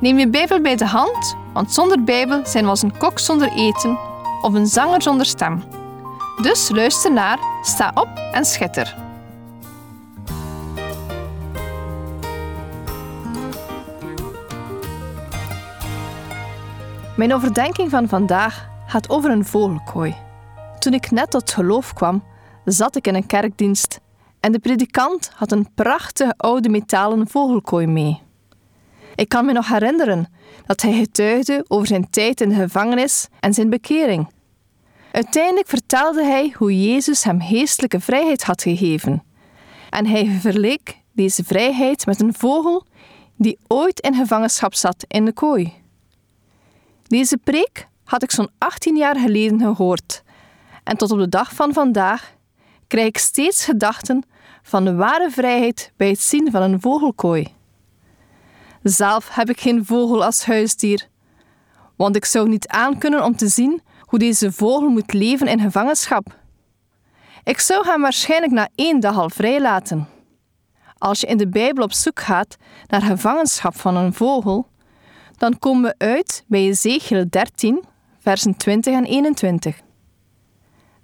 Neem je Bijbel bij de hand, want zonder Bijbel zijn we als een kok zonder eten of een zanger zonder stem. Dus luister naar, sta op en schitter. Mijn overdenking van vandaag gaat over een vogelkooi. Toen ik net tot geloof kwam, zat ik in een kerkdienst en de predikant had een prachtige oude metalen vogelkooi mee. Ik kan me nog herinneren dat hij getuigde over zijn tijd in de gevangenis en zijn bekering. Uiteindelijk vertelde hij hoe Jezus hem geestelijke vrijheid had gegeven. En hij verleek deze vrijheid met een vogel die ooit in gevangenschap zat in de kooi. Deze preek had ik zo'n 18 jaar geleden gehoord. En tot op de dag van vandaag krijg ik steeds gedachten van de ware vrijheid bij het zien van een vogelkooi. Zelf heb ik geen vogel als huisdier, want ik zou niet aankunnen om te zien hoe deze vogel moet leven in gevangenschap. Ik zou hem waarschijnlijk na één dag al vrijlaten. Als je in de Bijbel op zoek gaat naar gevangenschap van een vogel, dan komen we uit bij Ezekiel 13, versen 20 en 21.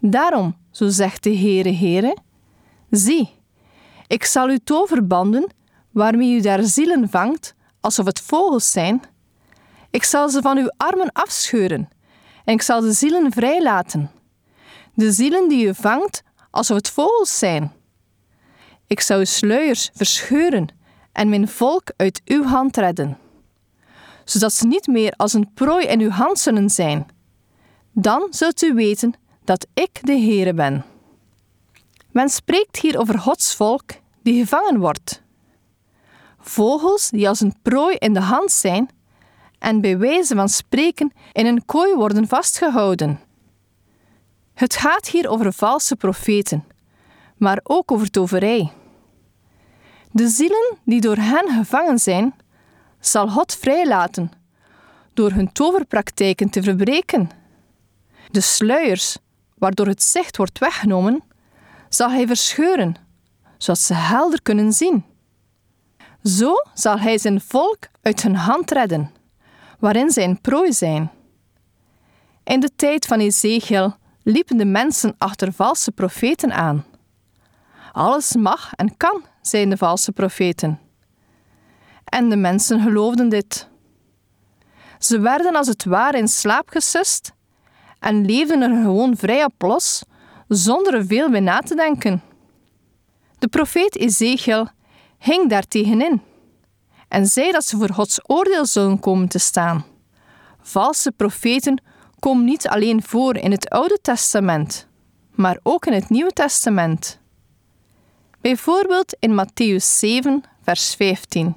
Daarom, zo zegt de Heere Heere, zie, ik zal u toverbanden waarmee u daar zielen vangt, alsof het vogels zijn. Ik zal ze van uw armen afscheuren en ik zal de zielen vrijlaten. De zielen die u vangt, alsof het vogels zijn. Ik zal uw sluiers verscheuren en mijn volk uit uw hand redden, zodat ze niet meer als een prooi in uw hand zullen zijn. Dan zult u weten dat ik de Heere ben. Men spreekt hier over Gods volk die gevangen wordt. Vogels die als een prooi in de hand zijn en bij wijze van spreken in een kooi worden vastgehouden. Het gaat hier over valse profeten, maar ook over toverij. De zielen die door hen gevangen zijn, zal God vrijlaten door hun toverpraktijken te verbreken. De sluiers, waardoor het zicht wordt weggenomen, zal hij verscheuren, zodat ze helder kunnen zien. Zo zal hij zijn volk uit hun hand redden, waarin zij een prooi zijn. In de tijd van Ezekiel liepen de mensen achter valse profeten aan. Alles mag en kan, zeiden de valse profeten. En de mensen geloofden dit. Ze werden als het ware in slaap gesust en leefden er gewoon vrij op los, zonder er veel bij na te denken. De profeet Ezekiel hing daar tegenin en zei dat ze voor Gods oordeel zullen komen te staan. Valse profeten komen niet alleen voor in het Oude Testament, maar ook in het Nieuwe Testament. Bijvoorbeeld in Matthäus 7, vers 15.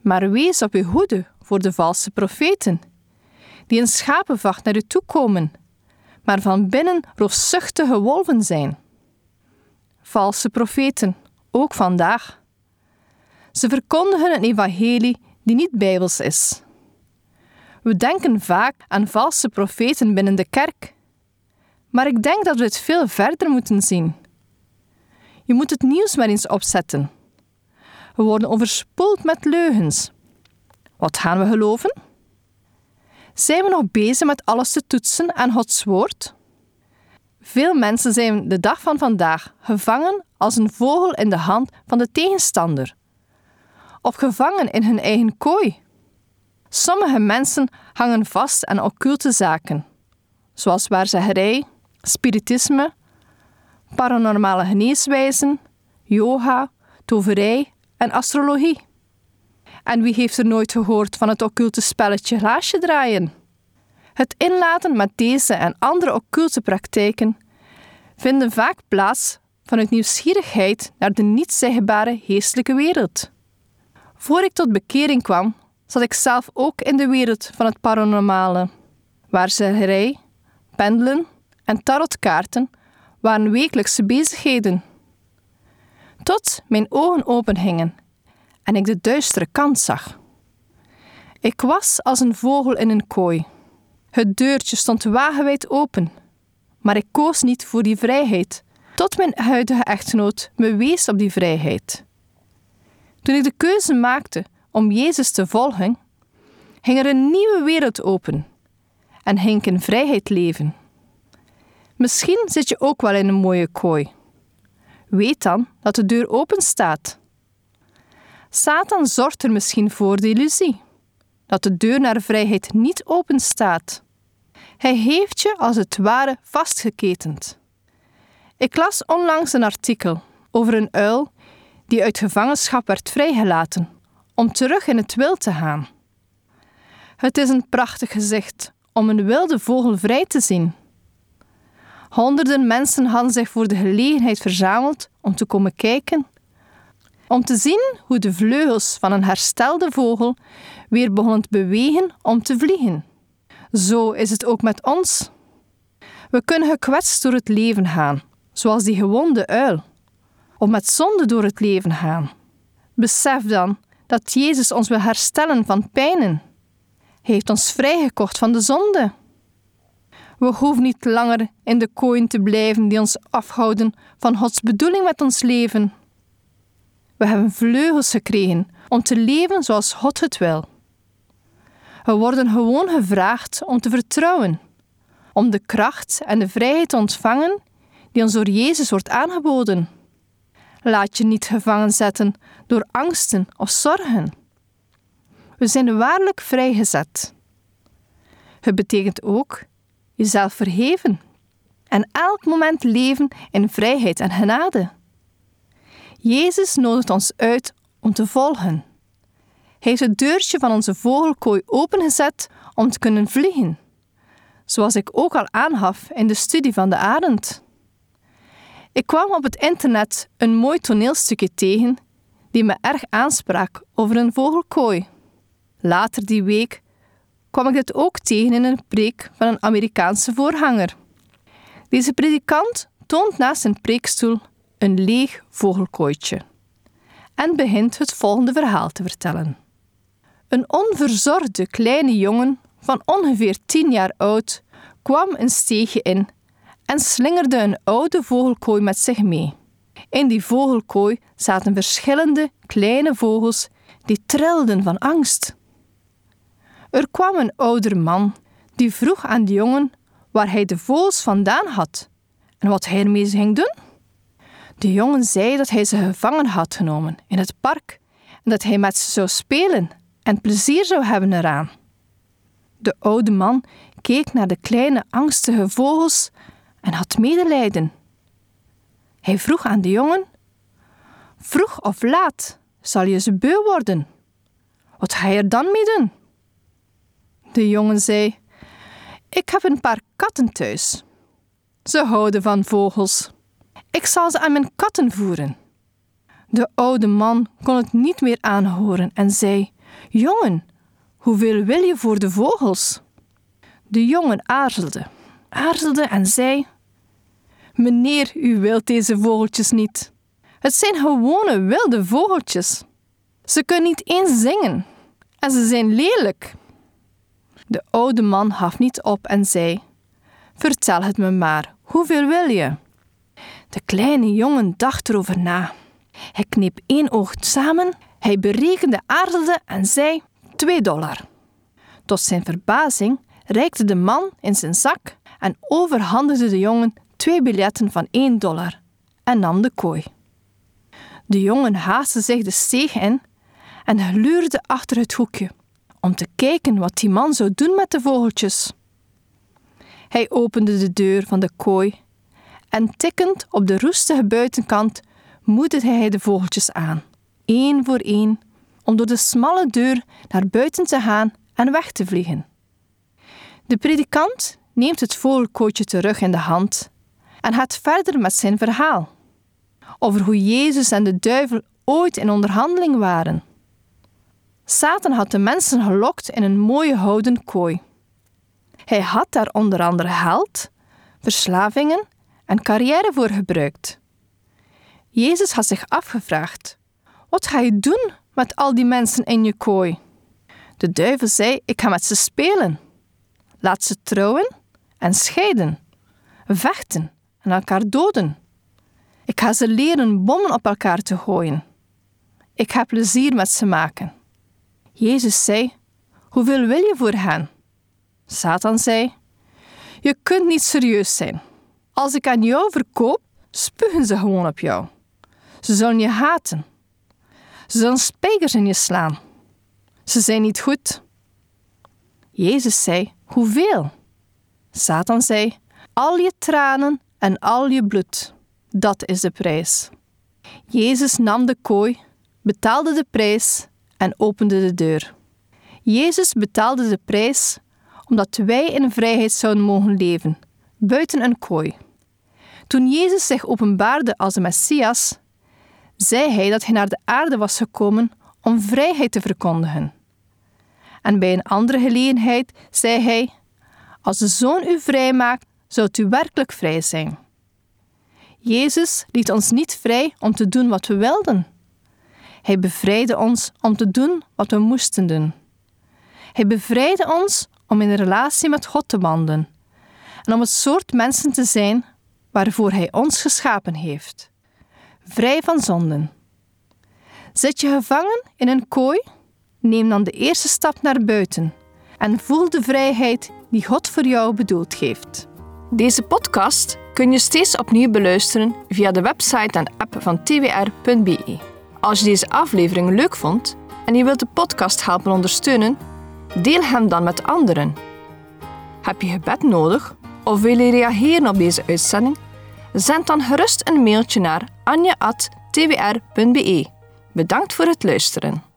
Maar wees op uw hoede voor de valse profeten, die in schapenvacht naar u toe komen, maar van binnen roofzuchtige wolven zijn. Valse profeten, ook vandaag. Ze verkondigen een evangelie die niet bijbels is. We denken vaak aan valse profeten binnen de kerk, maar ik denk dat we het veel verder moeten zien. Je moet het nieuws maar eens opzetten. We worden overspoeld met leugens. Wat gaan we geloven? Zijn we nog bezig met alles te toetsen aan Gods woord? Veel mensen zijn de dag van vandaag gevangen als een vogel in de hand van de tegenstander, of gevangen in hun eigen kooi. Sommige mensen hangen vast aan occulte zaken, zoals waarzeggerij, spiritisme, paranormale geneeswijzen, yoga, toverij en astrologie. En wie heeft er nooit gehoord van het occulte spelletje glaasje draaien? Het inlaten met deze en andere occulte praktijken vinden vaak plaats vanuit nieuwsgierigheid naar de niet zichtbare geestelijke wereld. Voor ik tot bekering kwam, zat ik zelf ook in de wereld van het paranormale, waar zergerij, pendelen en tarotkaarten waren wekelijkse bezigheden. Tot mijn ogen opengingen en ik de duistere kant zag. Ik was als een vogel in een kooi. Het deurtje stond wagenwijd open, maar ik koos niet voor die vrijheid, tot mijn huidige echtgenoot me wees op die vrijheid. Toen ik de keuze maakte om Jezus te volgen, ging er een nieuwe wereld open en ging ik in vrijheid leven. Misschien zit je ook wel in een mooie kooi. Weet dan dat de deur open staat. Satan zorgt er misschien voor de illusie dat de deur naar vrijheid niet open staat. Hij heeft je als het ware vastgeketend. Ik las onlangs een artikel over een uil die uit gevangenschap werd vrijgelaten om terug in het wild te gaan. Het is een prachtig gezicht om een wilde vogel vrij te zien. Honderden mensen hadden zich voor de gelegenheid verzameld om te komen kijken, om te zien hoe de vleugels van een herstelde vogel weer begonnen te bewegen om te vliegen. Zo is het ook met ons. We kunnen gekwetst door het leven gaan, zoals die gewonde uil, of met zonde door het leven gaan. Besef dan dat Jezus ons wil herstellen van pijnen. Hij heeft ons vrijgekocht van de zonde. We hoeven niet langer in de kooien te blijven die ons afhouden van Gods bedoeling met ons leven. We hebben vleugels gekregen om te leven zoals God het wil. We worden gewoon gevraagd om te vertrouwen, om de kracht en de vrijheid te ontvangen die ons door Jezus wordt aangeboden. Laat je niet gevangen zetten door angsten of zorgen. We zijn waarlijk vrijgezet. Het betekent ook jezelf verheven en elk moment leven in vrijheid en genade. Jezus nodigt ons uit om te volgen. Heeft het deurtje van onze vogelkooi opengezet om te kunnen vliegen, zoals ik ook al aangaf in de studie van de arend. Ik kwam op het internet een mooi toneelstukje tegen die me erg aansprak over een vogelkooi. Later die week kwam ik dit ook tegen in een preek van een Amerikaanse voorganger. Deze predikant toont naast zijn preekstoel een leeg vogelkooitje en begint het volgende verhaal te vertellen. Een onverzorgde kleine jongen van ongeveer tien jaar oud kwam een steegje in en slingerde een oude vogelkooi met zich mee. In die vogelkooi zaten verschillende kleine vogels die trilden van angst. Er kwam een ouder man die vroeg aan de jongen waar hij de vogels vandaan had en wat hij ermee ging doen. De jongen zei dat hij ze gevangen had genomen in het park en dat hij met ze zou spelen en plezier zou hebben eraan. De oude man keek naar de kleine angstige vogels en had medelijden. Hij vroeg aan de jongen: Vroeg of laat zal je ze beu worden. Wat ga je er dan mee doen? De jongen zei: Ik heb een paar katten thuis. Ze houden van vogels. Ik zal ze aan mijn katten voeren. De oude man kon het niet meer aanhoren en zei: Jongen, hoeveel wil je voor de vogels? De jongen aarzelde, aarzelde en zei: Meneer, u wilt deze vogeltjes niet. Het zijn gewone wilde vogeltjes. Ze kunnen niet eens zingen en ze zijn lelijk. De oude man gaf niet op en zei: Vertel het me maar, hoeveel wil je? De kleine jongen dacht erover na. Hij kneep één oog samen, hij berekende, aarzelde en zei: twee dollar. Tot zijn verbazing reikte de man in zijn zak en overhandigde de jongen twee biljetten van één dollar en nam de kooi. De jongen haastte zich de steeg in en gluurde achter het hoekje om te kijken wat die man zou doen met de vogeltjes. Hij opende de deur van de kooi en tikkend op de roestige buitenkant moedigde hij de vogeltjes aan, één voor één, om door de smalle deur naar buiten te gaan en weg te vliegen. De predikant neemt het vogelkootje terug in de hand en gaat verder met zijn verhaal over hoe Jezus en de duivel ooit in onderhandeling waren. Satan had de mensen gelokt in een mooie houten kooi. Hij had daar onder andere geld, verslavingen en carrière voor gebruikt. Jezus had zich afgevraagd: Wat ga je doen met al die mensen in je kooi? De duivel zei: Ik ga met ze spelen. Laat ze trouwen en scheiden, vechten en elkaar doden. Ik ga ze leren bommen op elkaar te gooien. Ik ga plezier met ze maken. Jezus zei: Hoeveel wil je voor hen? Satan zei: Je kunt niet serieus zijn. Als ik aan jou verkoop, spugen ze gewoon op jou. Ze zullen je haten. Ze zullen spijkers in je slaan. Ze zijn niet goed. Jezus zei: Hoeveel? Satan zei: Al je tranen en al je bloed. Dat is de prijs. Jezus nam de kooi, betaalde de prijs en opende de deur. Jezus betaalde de prijs omdat wij in vrijheid zouden mogen leven, buiten een kooi. Toen Jezus zich openbaarde als de Messias, zei hij dat hij naar de aarde was gekomen om vrijheid te verkondigen. En bij een andere gelegenheid zei hij: Als de Zoon u vrij maakt, zult u werkelijk vrij zijn. Jezus liet ons niet vrij om te doen wat we wilden. Hij bevrijdde ons om te doen wat we moesten doen. Hij bevrijdde ons om in een relatie met God te wandelen en om het soort mensen te zijn waarvoor Hij ons geschapen heeft. Vrij van zonden. Zit je gevangen in een kooi? Neem dan de eerste stap naar buiten en voel de vrijheid die God voor jou bedoeld heeft. Deze podcast kun je steeds opnieuw beluisteren via de website en app van twr.be. Als je deze aflevering leuk vond en je wilt de podcast helpen ondersteunen, deel hem dan met anderen. Heb je gebed nodig of wil je reageren op deze uitzending? Zend dan gerust een mailtje naar anja.twr.be. Bedankt voor het luisteren.